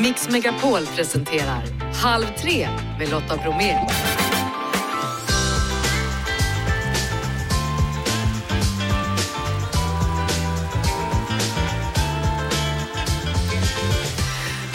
Mix Megapol presenterar Halv tre med Lotta Bromé.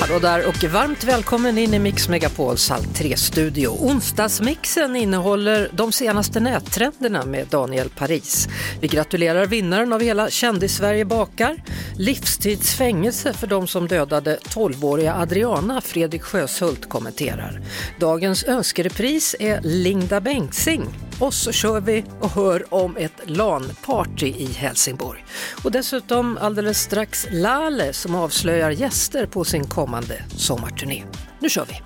Hallå där och varmt välkommen in i Mix Megapols Halv 3-studio. Onsdagsmixen innehåller de senaste nättrenderna med Daniel Paris. Vi gratulerar vinnaren av hela Kändis-Sverige bakar. Livstidsfängelse för de som dödade 12-åriga Adriana, Fredrik Sjöshult kommenterar. Dagens önskerepris är Linda Bengtzing. Och så kör vi och hör om ett LAN-party i Helsingborg. Och dessutom alldeles strax Lale som avslöjar gäster på sin kommande sommarturné. Nu kör vi!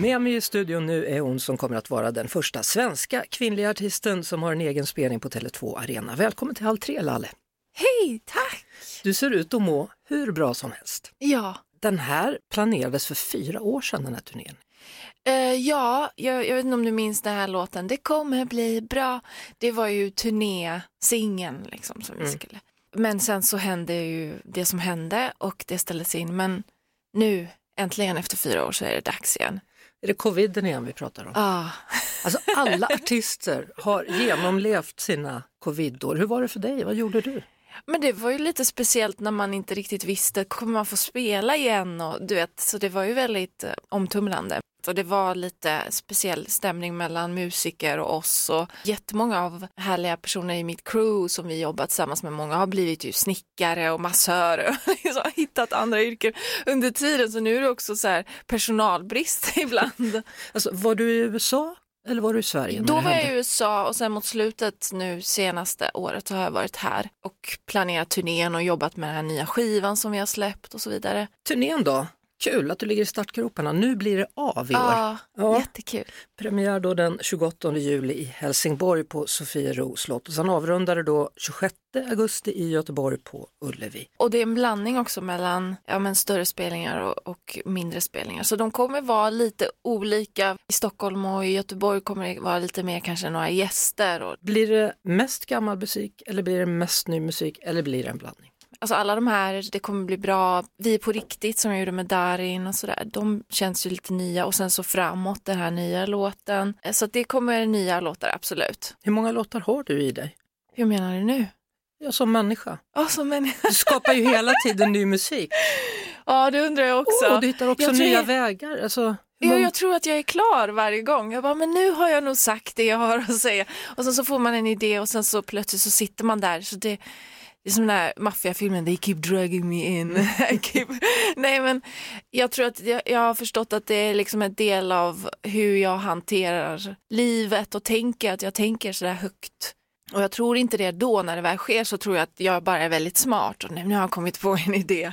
Med mig i studion nu är hon som kommer att vara den första svenska kvinnliga artisten som har en egen spelning på Tele2 Arena. Välkommen till Halv tre Lalle! Hej, tack! Du ser ut att må hur bra som helst. Ja, Den här planerades för fyra år sedan den här turnén. Eh, ja jag, jag vet inte om du minns den här låten, Det kommer bli bra. Det var ju turnésingeln liksom som vi skulle. Men sen så hände ju det som hände och det ställdes in. Men nu, äntligen efter fyra år så är det dags igen. Är det coviden igen vi pratar om? Ah. Alltså alla artister har genomlevt sina covidår. Hur var det för dig? Vad gjorde du? Men det var ju lite speciellt när man inte riktigt visste, kommer man få spela igen? Och, du vet, så det var ju väldigt eh, omtumlande. Och det var lite speciell stämning mellan musiker och oss och jättemånga av härliga personer i mitt crew som vi jobbat tillsammans med, många har blivit ju snickare och massörer och liksom har hittat andra yrken under tiden så nu är det också så här personalbrist ibland. Alltså, var du i USA eller var du i Sverige? Då var jag i USA och sen mot slutet nu senaste året så har jag varit här och planerat turnén och jobbat med den här nya skivan som vi har släppt och så vidare. Turnén då? Kul att du ligger i startgroparna. Nu blir det av i år. Ja, Ja. jättekul. Premiär då den 28 juli i Helsingborg på Sofiero slott och sen avrundar det då 26 augusti i Göteborg på Ullevi. Och det är en blandning också mellan ja, men större spelningar och, och mindre spelningar. Så de kommer vara lite olika. I Stockholm och i Göteborg kommer det vara lite mer kanske några gäster. Och, Blir det mest gammal musik eller blir det mest ny musik eller blir det en blandning? Alltså alla de här, det kommer bli bra. Vi är på riktigt som jag gjorde med Darin och sådär. De känns ju lite nya och sen så framåt den här nya låten. Så att det kommer nya låtar, absolut. Hur många låtar har du i dig? Hur menar du nu? Ja, som människa. Ja, som en... Du skapar ju hela tiden ny musik. ja det undrar jag också. Oh, du hittar också Jag nya jag- vägar. Alltså, hur Ja, många- jag tror att jag är klar varje gång. Jag bara, men nu har jag nog sagt det jag har att säga. Och sen så får man en idé och sen så plötsligt så sitter man där. Så det, det är som den där maffiafilmen, they keep dragging me in. Keep... Nej men jag tror att jag, jag har förstått att det är liksom en del av hur jag hanterar livet och tänker, att jag tänker sådär högt. Och jag tror inte det då när det väl sker så tror jag att jag bara är väldigt smart och nu nu har jag kommit på en idé.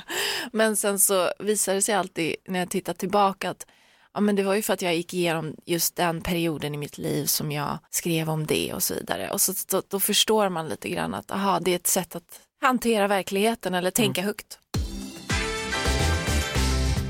Men sen så visar det sig alltid när jag tittar tillbaka att ja, men det var ju för att jag gick igenom just den perioden i mitt liv som jag skrev om det och så vidare. Och så, då, då förstår man lite grann att aha, det är ett sätt att hantera verkligheten eller tänka högt.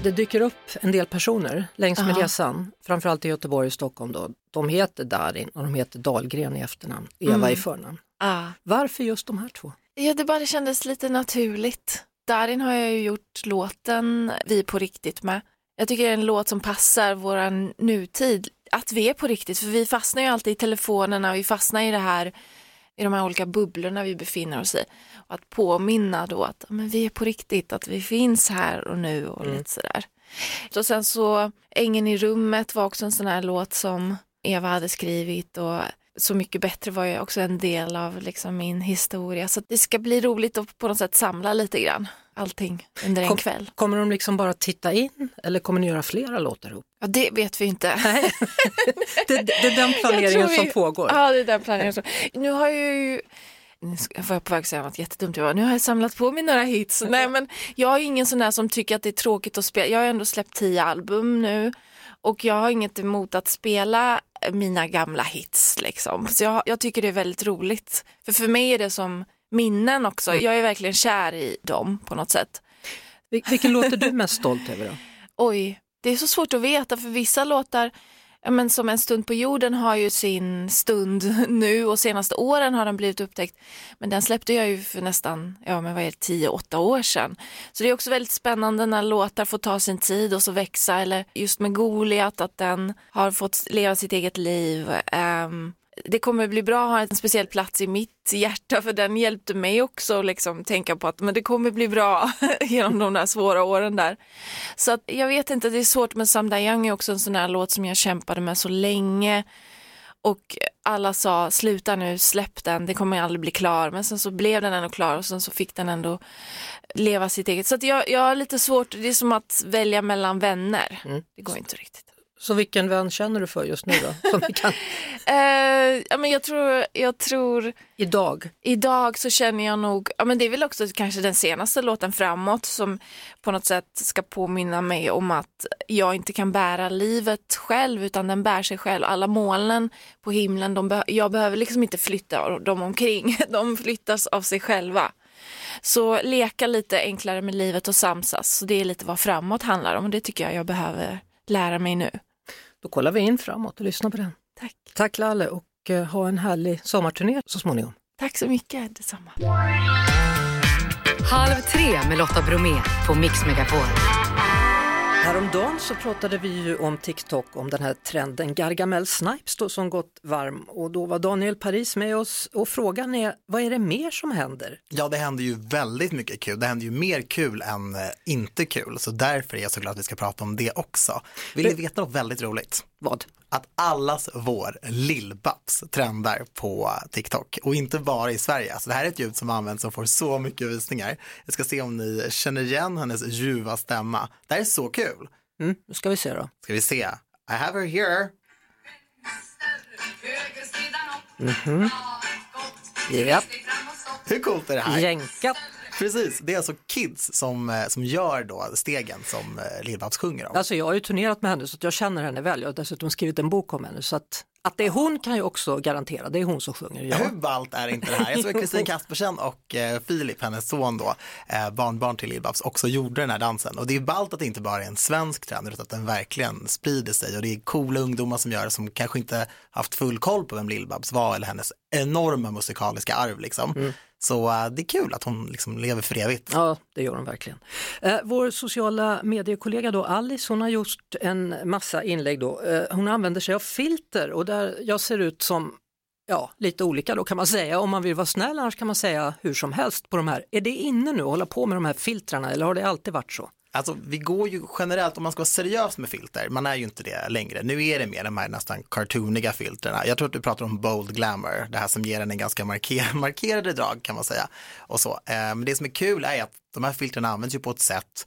Det dyker upp en del personer längs med Ja. resan, framförallt i Göteborg och Stockholm. Då. De heter Darin och de heter Dahlgren i efternamn, Eva Mm. i förnamn. Ah. Varför just de här två? Ja, det bara kändes lite naturligt. Darin har jag ju gjort låten Vi på riktigt med. Jag tycker det är en låt som passar våran nutid. Att vi är på riktigt, för vi fastnar ju alltid i telefonerna, vi fastnar i det här i de här olika bubblorna vi befinner oss i. Och att påminna då att men vi är på riktigt, att vi finns här och nu och lite sådär. Och sen så Ängen i rummet var också en sån här låt som Eva hade skrivit och Så mycket bättre var ju också en del av liksom min historia. Så det ska bli roligt att på något sätt samla lite grann allting under en Kom- kväll. Kommer de liksom bara titta in eller kommer ni göra flera låtar ihop? Ja, det vet vi inte. Nej. det, det, är den planeringen tror som vi- pågår. Ja, det är den planeringen. som- Nu har jag ju nu var jag på väg att säga något jättedumt. Jag bara, nu har jag samlat på mig några hits. Nej, men jag är ingen sån där som tycker att det är tråkigt att spela. Jag har ändå släppt tio album nu och jag har inget emot att spela mina gamla hits. Liksom. Så jag, jag tycker det är väldigt roligt. För för mig är det som minnen också. Jag är verkligen kär i dem på något sätt. Vil- Vilken låt är du mest stolt över då? Oj, det är så svårt att veta för vissa låtar men som En stund på jorden har ju sin stund nu och senaste åren har den blivit upptäckt. Men den släppte jag ju för nästan, ja men vad är det, 10-8 år sedan. Så det är också väldigt spännande när låtar får ta sin tid och så växa eller just med Goliat att den har fått leva sitt eget liv. Um, det kommer bli bra att ha en speciell plats i mitt hjärta för den hjälpte mig också att liksom tänka på att men det kommer bli bra genom de där svåra åren där. Så att, jag vet inte, det är svårt med Sam Young är också en sån här låt som jag kämpade med så länge och alla sa sluta nu, släpp den, det kommer aldrig bli klar. Men sen så blev den ändå klar och sen så fick den ändå leva sitt eget. Så att jag, jag har lite svårt, det är som att välja mellan vänner. Mm. Det går inte riktigt. Så vilken vän känner du för just nu då? Som vi kan... uh, ja, men jag, tror, jag tror... Idag? Idag så känner jag nog, ja men det är väl också kanske den senaste låten framåt som på något sätt ska påminna mig om att jag inte kan bära livet själv utan den bär sig själv. Alla molnen på himlen, de be jag behöver liksom inte flytta dem omkring, de flyttas av sig själva. Så leka lite enklare med livet och samsas, så det är lite vad framåt handlar om och det tycker jag jag behöver lära mig nu. Då kollar vi in framåt och lyssnar på den. Tack. Tack Lalle och uh, ha en härlig sommarturné så småningom. Tack så mycket, detsamma. Halv tre med Lotta Bromé på Mix Megapol. Häromdagen så pratade vi ju om TikTok, om den här trenden Gargamel Snipes då, som gått varm och då var Daniel Paris med oss och frågan är, vad är det mer som händer? Ja, det händer ju väldigt mycket kul. Det händer ju mer kul än eh, inte kul, så därför är jag så glad att vi ska prata om det också. Vill ni veta något väldigt roligt? Vad? Att allas vår Lill-Babs trendar på TikTok och inte bara i Sverige. Alltså det här är ett ljud som används som får så mycket visningar. Jag ska se om ni känner igen hennes ljuva stämma. Det här är så kul. Mm, nu ska vi se då. Ska vi se. I have her here. Mm -hmm. Yep. Hur coolt är det här? Jänkat. Precis, det är alltså kids som, eh, som gör då stegen som eh, Lill-Babs sjunger om. Alltså jag har ju turnerat med henne så jag känner henne väl, jag har dessutom skrivit en bok om henne så att, att det är hon kan jag också garantera, det är hon som sjunger. Ja. Hur ballt är inte det här? Jag såg Kristin Kaspersen och eh, Filip, hennes son då, eh, barnbarn till Lill-Babs, också gjorde den här dansen och det är ballt att det inte bara är en svensk trend utan att den verkligen sprider sig och det är coola ungdomar som gör det som kanske inte haft full koll på vem Lill-Babs var eller hennes enorma musikaliska arv liksom. Mm. Så eh, det är kul att hon liksom lever för evigt. Ja, det gör hon verkligen. Eh, vår sociala mediekollega då, Alice, hon har gjort en massa inlägg då. Eh, hon använder sig av filter och där jag ser ut som ja, lite olika då kan man säga. Om man vill vara snäll annars kan man säga hur som helst på de här. Är det inne nu att hålla på med de här filtrarna eller har det alltid varit så? Alltså vi går ju generellt, om man ska vara seriös med filter, man är ju inte det längre. Nu är det mer de här nästan cartooniga filterna. Jag tror att du pratar om bold glamour, det här som ger en en ganska marker markerade drag kan man säga. Och så. Eh, men det som är kul är att de här filterna används ju på ett sätt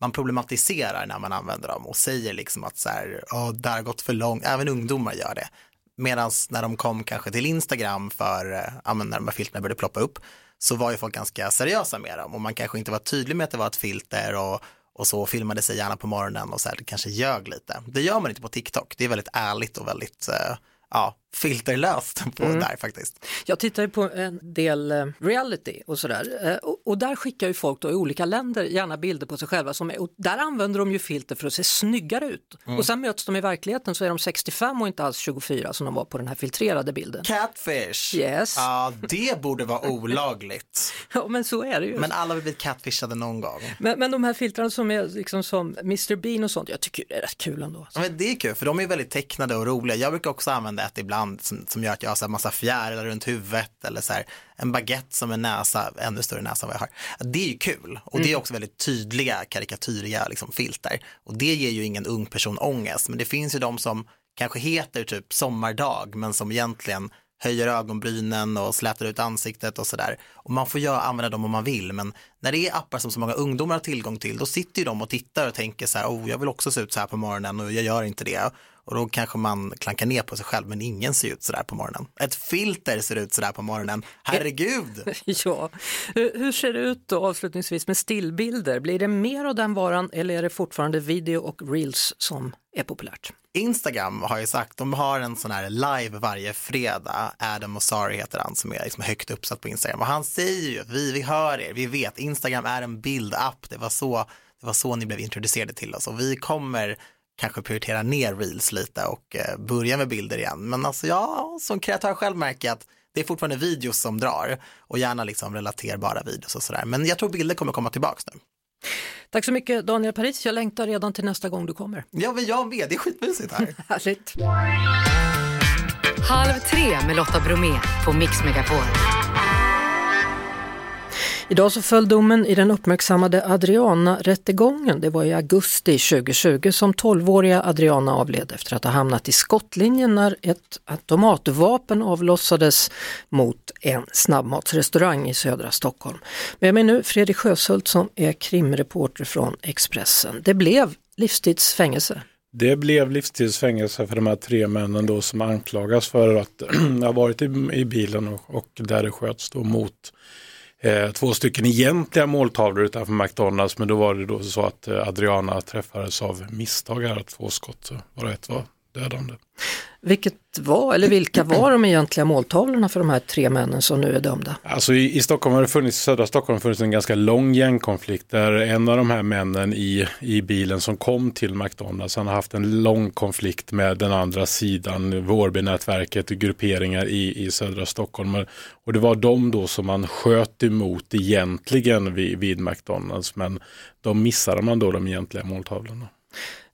man problematiserar när man använder dem och säger liksom att så här, oh, det har gått för långt, även ungdomar gör det. Medan när de kom kanske till Instagram för, eh, ja, när de här filterna började ploppa upp, så var ju folk ganska seriösa med dem och man kanske inte var tydlig med att det var ett filter och och så filmade sig gärna på morgonen och så här, kanske ljög lite. Det gör man inte på TikTok, det är väldigt ärligt och väldigt eh, ja, filterlöst på mm. där faktiskt. Jag tittar ju på en del eh, reality och sådär eh, och, och, där skickar ju folk då i olika länder gärna bilder på sig själva som är, och där använder de ju filter för att se snyggare ut mm. och sen möts de i verkligheten så är de 65 och inte alls 24 som de var på den här filtrerade bilden. Catfish! Yes. Ja, det borde vara olagligt. ja, men så är det ju. Men alla har blivit catfishade någon gång. Men, men de här filtrarna som är liksom som Mr Bean och sånt, jag tycker det är rätt kul ändå. Ja, men det är kul för de är väldigt tecknade och roliga. Jag brukar också använda ett ibland som, som gör att jag har så här massa fjärilar runt huvudet eller så här, en baguette som en näsa, ännu större näsa än vad jag har. Det är ju kul och det är mm. också väldigt tydliga karikatyriga liksom, filter och det ger ju ingen ung person ångest men det finns ju de som kanske heter typ sommardag men som egentligen höjer ögonbrynen och slätar ut ansiktet och sådär. Och man får ju använda dem om man vill, men när det är appar som så många ungdomar har tillgång till, då sitter ju de och tittar och tänker så här, oh, jag vill också se ut så här på morgonen och jag gör inte det. Och då kanske man klankar ner på sig själv, men ingen ser ut sådär på morgonen. Ett filter ser ut sådär på morgonen, herregud! ja, hur ser det ut då avslutningsvis med stillbilder? Blir det mer av den varan eller är det fortfarande video och reels som är populärt? Instagram har ju sagt, de har en sån här live varje fredag, Adam Osari heter han som är liksom högt uppsatt på Instagram och han säger ju, vi, vi hör er, vi vet, Instagram är en bildapp, det var så det var så ni blev introducerade till oss och vi kommer kanske prioritera ner reels lite och eh, börja med bilder igen. Men alltså jag som kreatör själv märker att det är fortfarande videos som drar och gärna liksom relaterbara videos och sådär. Men jag tror bilder kommer komma tillbaks nu. Tack så mycket Daniel Paris, jag längtar redan till nästa gång du kommer. Ja, men jag med, det är skitmysigt här. Härligt. Halv tre med Lotta Bromé på Mix Megapol. Idag så föll domen i den uppmärksammade Adriana-rättegången. Det var i augusti 2020 som 12-åriga Adriana avled efter att ha hamnat i skottlinjen när ett automatvapen avlossades mot en snabbmatsrestaurang i södra Stockholm. Med mig nu Fredrik Sjöshult som är krimreporter från Expressen. Det blev livstidsfängelse. Det blev livstidsfängelse för de här tre männen då som anklagas för att ha varit i, i bilen och, och där det sköts då mot eh, två stycken egentliga måltavlor utanför McDonalds men då var det då så att eh, Adriana träffades av misstag här två skott, bara ett var dödande. Vilket var, eller vilka var de egentliga måltavlorna för de här tre männen som nu är dömda? Alltså i, i Stockholm har det funnits, södra Stockholm har funnits en ganska lång gängkonflikt där en av de här männen i, i bilen som kom till McDonalds, han har haft en lång konflikt med den andra sidan, Vårbynätverket och grupperingar i, i södra Stockholm. Och det var de då som man sköt emot egentligen vid, vid McDonalds, men de missade man då de egentliga måltavlorna.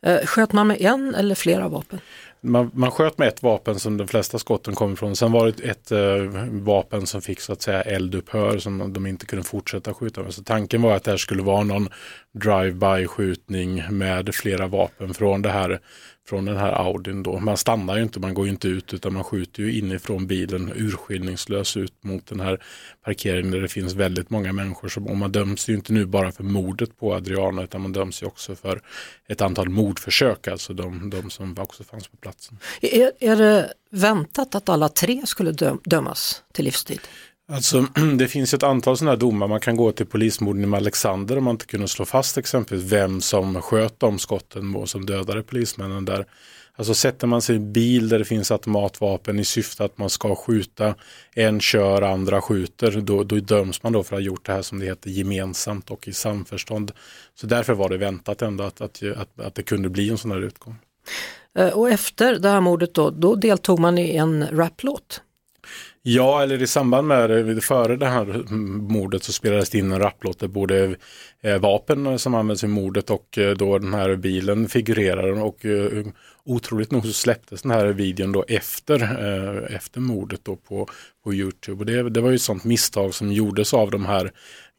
Eh, sköt man med en eller flera vapen? Man, man sköt med ett vapen som de flesta skotten kom ifrån. Sen var det ett eh, vapen som fick så att säga eldupphör som de inte kunde fortsätta skjuta med. Så tanken var att det här skulle vara någon drive-by skjutning med flera vapen från det här från den här Audin då. Man stannar ju inte, man går ju inte ut utan man skjuter ju inifrån bilen urskillningslöst ut mot den här parkeringen där det finns väldigt många människor. Som, och man döms ju inte nu bara för mordet på Adriana utan man döms ju också för ett antal mordförsök, alltså de, de som också fanns på platsen. Är, är det väntat att alla tre skulle dömas till livstid? Alltså, det finns ett antal sådana här domar. Man kan gå till polismorden i Alexander om man inte kunde slå fast exempelvis vem som sköt de skotten och som dödade polismännen där. Alltså sätter man sig i en bil där det finns automatvapen i syfte att man ska skjuta, en kör, andra skjuter, då, då döms man då för att ha gjort det här som det heter gemensamt och i samförstånd. Så därför var det väntat ändå att, att, att, att det kunde bli en sån här utgång. Eh, och efter det här mordet då, då deltog man i en raplåt? Ja, eller i samband med det, före det här mordet så spelades det in en rapplåt där både eh, vapen som används i mordet och eh, då den här bilen figurerar och eh, otroligt nog så släpptes den här videon då efter, efter mordet då på, på Youtube. Och det, det var ju ett sånt misstag som gjordes av de här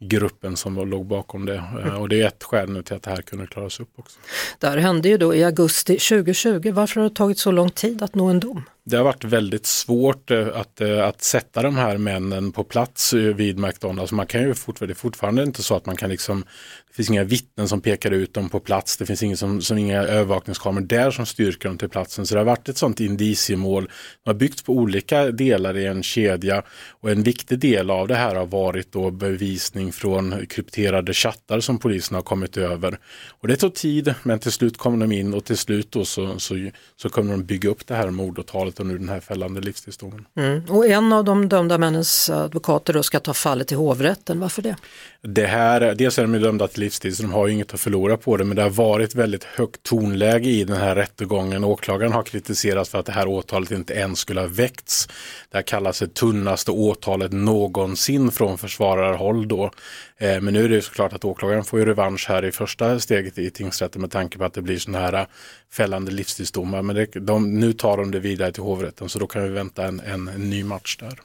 gruppen som låg bakom det. Och det är ett skäl nu till att det här kunde klaras upp också. Det här hände ju då i augusti 2020. Varför har det tagit så lång tid att nå en dom? Det har varit väldigt svårt eh, att, eh, att sätta de här männen på plats eh, vid McDonalds. Man kan ju fortfarande, det är fortfarande inte så att man kan liksom, det finns inga vittnen som pekar ut dem på plats, det finns ingen som, som inga övervakningskameror där som styrker dem till platsen. Så det har varit ett sånt indiciemål. De har byggts på olika delar i en kedja och en viktig del av det här har varit då bevisning från krypterade chattar som polisen har kommit över. Och det tog tid, men till slut kom de in och till slut då så, så, så kommer de bygga upp det här mordåtalet och nu den här fällande livstidsdomen. Mm. Och en av de dömda männens advokater då ska ta fallet till hovrätten, varför det? Det här, dels är de dömda till livstid så de har ju inget att förlora på det men det har varit väldigt högt tonläge i den här rättegången. Åklagaren har kritiserats för att det här åtalet inte ens skulle ha väckts. Det här kallas det tunnaste åtalet någonsin från försvararhåll då. Eh, men nu är det såklart att åklagaren får ju revansch här i första steget i tingsrätten med tanke på att det blir sådana här fällande livstidsdomar. Men det, de, nu tar de det vidare till hovrätten så då kan vi vänta en, en, en ny match där.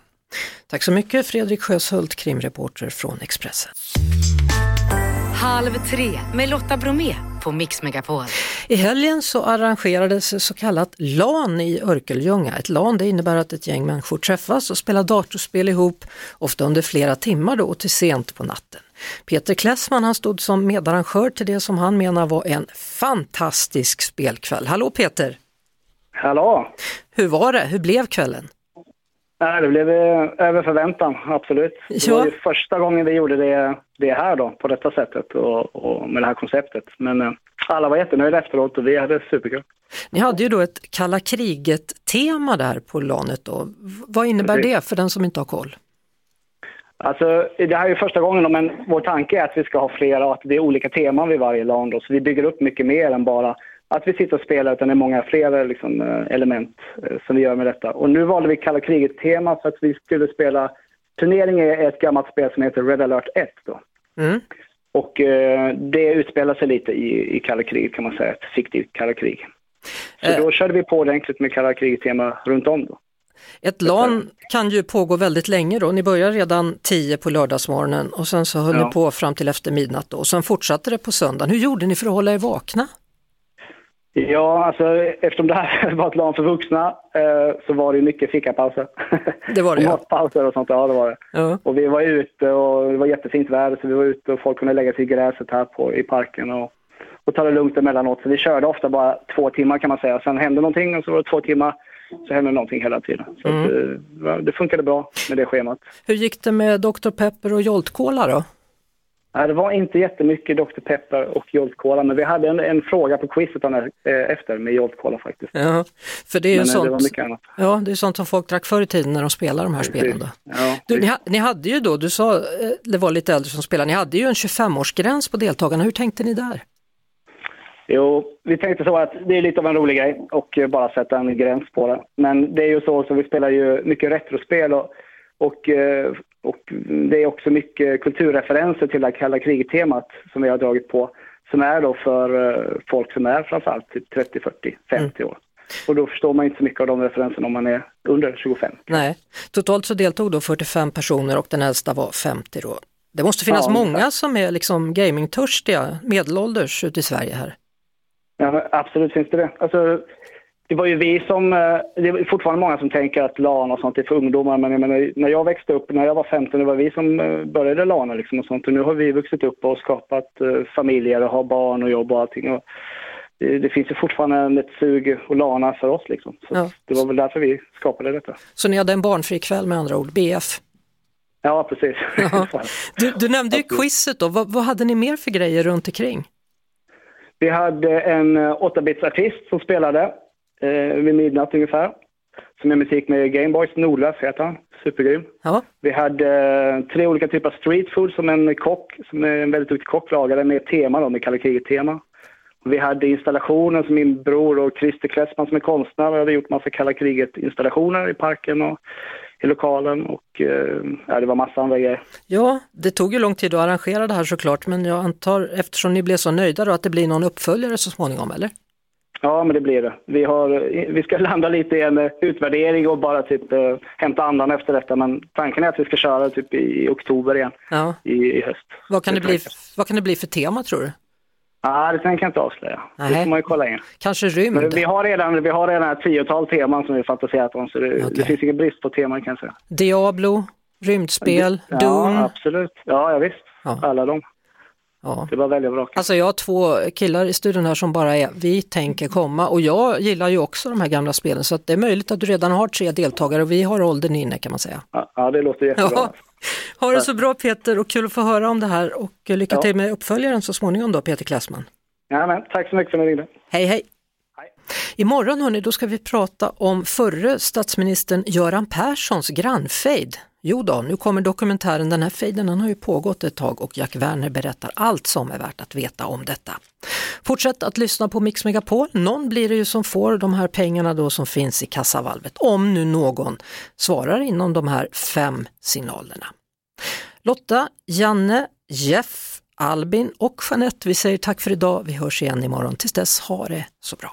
Tack så mycket Fredrik Sjöshult, krimreporter från Expressen. Halv tre med Lotta Bromé på Mix Megapol. I helgen så arrangerades så kallat LAN i Örkelljunga. Ett LAN det innebär att ett gäng människor träffas och spelar datorspel ihop, ofta under flera timmar då och till sent på natten. Peter Klessman han stod som medarrangör till det som han menar var en fantastisk spelkväll. Hallå Peter! Hallå! Hur var det? Hur blev kvällen? Nej, det blev eh, över förväntan, absolut. Det ja. var ju första gången vi gjorde det, det här då, på detta sättet och, och med det här konceptet. Men eh, alla var jättenöjda efteråt och vi hade superkul. Ni hade ju då ett kalla kriget-tema där på LANet då. Vad innebär Precis. det för den som inte har koll? Alltså, det här är första gången, då, men vår tanke är att vi ska ha flera och att det är olika teman vid varje LAN. Då, så vi bygger upp mycket mer än bara att vi sitter och spelar utan det är många fler liksom, eh, element eh, som vi gör med detta. Och nu valde vi kalla kriget-tema för att vi skulle spela Turnering är ett gammalt spel som heter Red alert 1 då. Mm. Och eh, det utspelar sig lite i, i kalla kriget kan man säga, ett fiktivt kalla krig. Så Eh. då körde vi på ordentligt med kalla kriget-tema runt om då. Ett LAN kan ju pågå väldigt länge då. Ni börjar redan 10 på lördagsmorgonen och sen så höll Ja. ni på fram till efter midnatt då. Och sen fortsatte det på söndagen. Hur gjorde ni för att hålla er vakna? Ja, alltså eftersom det här var ett LAN för vuxna eh, så var det mycket fikapauser. Det var det, och ja. matpauser och sånt, ja det var det. Ja. Och vi var ute och det var jättefint väder så vi var ute och folk kunde lägga sig i gräset här på, i parken och, och ta det lugnt emellanåt. Så vi körde ofta bara två timmar kan man säga. Sen hände någonting och så var det två timmar. Så hände någonting hela tiden. Så att, eh, det funkade bra med det schemat. Hur gick det med Dr. Pepper och Jolt Cola då? Nej, det var inte jättemycket Dr. Pepper och Jolt Cola, men vi hade en, en fråga på quizet eh, efter med Jolt Cola faktiskt. Ja, för det är ju Men eh, sånt, det ja, det är sånt som folk drack förr i tiden när de spelade de här spelen. Då. Ja, Du, ni, ni hade ju då, du sa, eh, det var lite äldre som spelade, ni hade ju en 25-årsgräns på deltagarna. Hur tänkte ni där? Jo, vi tänkte så att det är lite av en rolig grej och bara sätta en gräns på det. Men det är ju så, så vi spelar ju mycket retrospel och, och, eh, och det är också mycket kulturreferenser till det kalla kriget-temat som vi har dragit på. Som är då för eh, folk som är framförallt typ 30, 40, 50 år. Och då förstår man inte så mycket av de referenserna om man är under 25. Nej, totalt så deltog då 45 personer och den äldsta var 50 då. Det måste finnas Ja, många som är liksom gamingtörstiga, medelålders ute i Sverige här. Ja, absolut finns det det. Alltså, det var ju vi som, eh, det är fortfarande många som tänker att LAN och sånt är för ungdomar, men jag menar, när jag växte upp, när jag var 15, det var vi som eh, började LAN liksom och sånt. Och nu har vi vuxit upp och skapat eh, familjer och har barn och jobb och allting. Och det, det finns ju fortfarande ett sug och LANa för oss liksom. Så Ja. det var väl därför vi skapade detta. Så ni hade en barnfri kväll med andra ord, BF. Ja, precis. Ja. Du, du nämnde ju quizet då, vad, vad hade ni mer för grejer runt omkring? Vi hade en eh, 8-bits-artist som spelade eh, vid midnatt ungefär. Som gör musik med Gameboys, Nordlöf heter han. Supergrym. Ja, Vi hade eh, tre olika typer av street food som en kock, som är en väldigt duktig kock lagade med tema då, med kalla kriget-tema. Vi hade installationen som min bror och Christer Klessman som är konstnär hade gjort massa kalla kriget-installationer i parken och i lokalen och eh, ja, det var massa andra grejer. ja, det tog ju lång tid att arrangera det här såklart, men jag antar eftersom ni blev så nöjda då att det blir någon uppföljare så småningom, eller? Ja, men det blir det. Vi, har, vi ska landa lite i en utvärdering och bara typ eh, hämta andan efter detta. Men tanken är att vi ska köra typ i oktober igen Ja. i, i höst. Vad kan, det bli, vad kan det bli för tema tror du? Ja, det tänker jag inte avslöja. Nej. Det får man ju kolla in. Kanske Men rymd? vi har redan, vi har redan ett tiotal teman som vi fantiserat om, så det, Okej. det finns ingen brist på teman kan jag säga. Diablo? Rymdspel? Ja, Doom? absolut. Ja, ja visst. Ja. Alla de. Ja. Det var välja bra. Alltså jag har två killar i studion här som bara är vi tänker komma och jag gillar ju också de här gamla spelen så att det är möjligt att du redan har tre deltagare och vi har åldern inne kan man säga. Ja, det låter jättebra. Ja. Ha det så bra Peter och kul att få höra om det här och lycka till med uppföljaren så småningom då Peter Klassman. Ja, men, tack så mycket för att ni ringde. Hej hej! Hej. Imorgon hörni, då ska vi prata om förre statsministern Göran Perssons grannfejd. Jo då, nu kommer dokumentären. Den här fejden har ju pågått ett tag och Jack Werner berättar allt som är värt att veta om detta. Fortsätt att lyssna på Mix Megapol. Någon blir det ju som får de här pengarna då som finns i kassavalvet. Om nu någon svarar inom de här fem signalerna. Lotta, Janne, Jeff, Albin och Jeanette, vi säger tack för idag. Vi hörs igen imorgon. Tills dess, ha det så bra.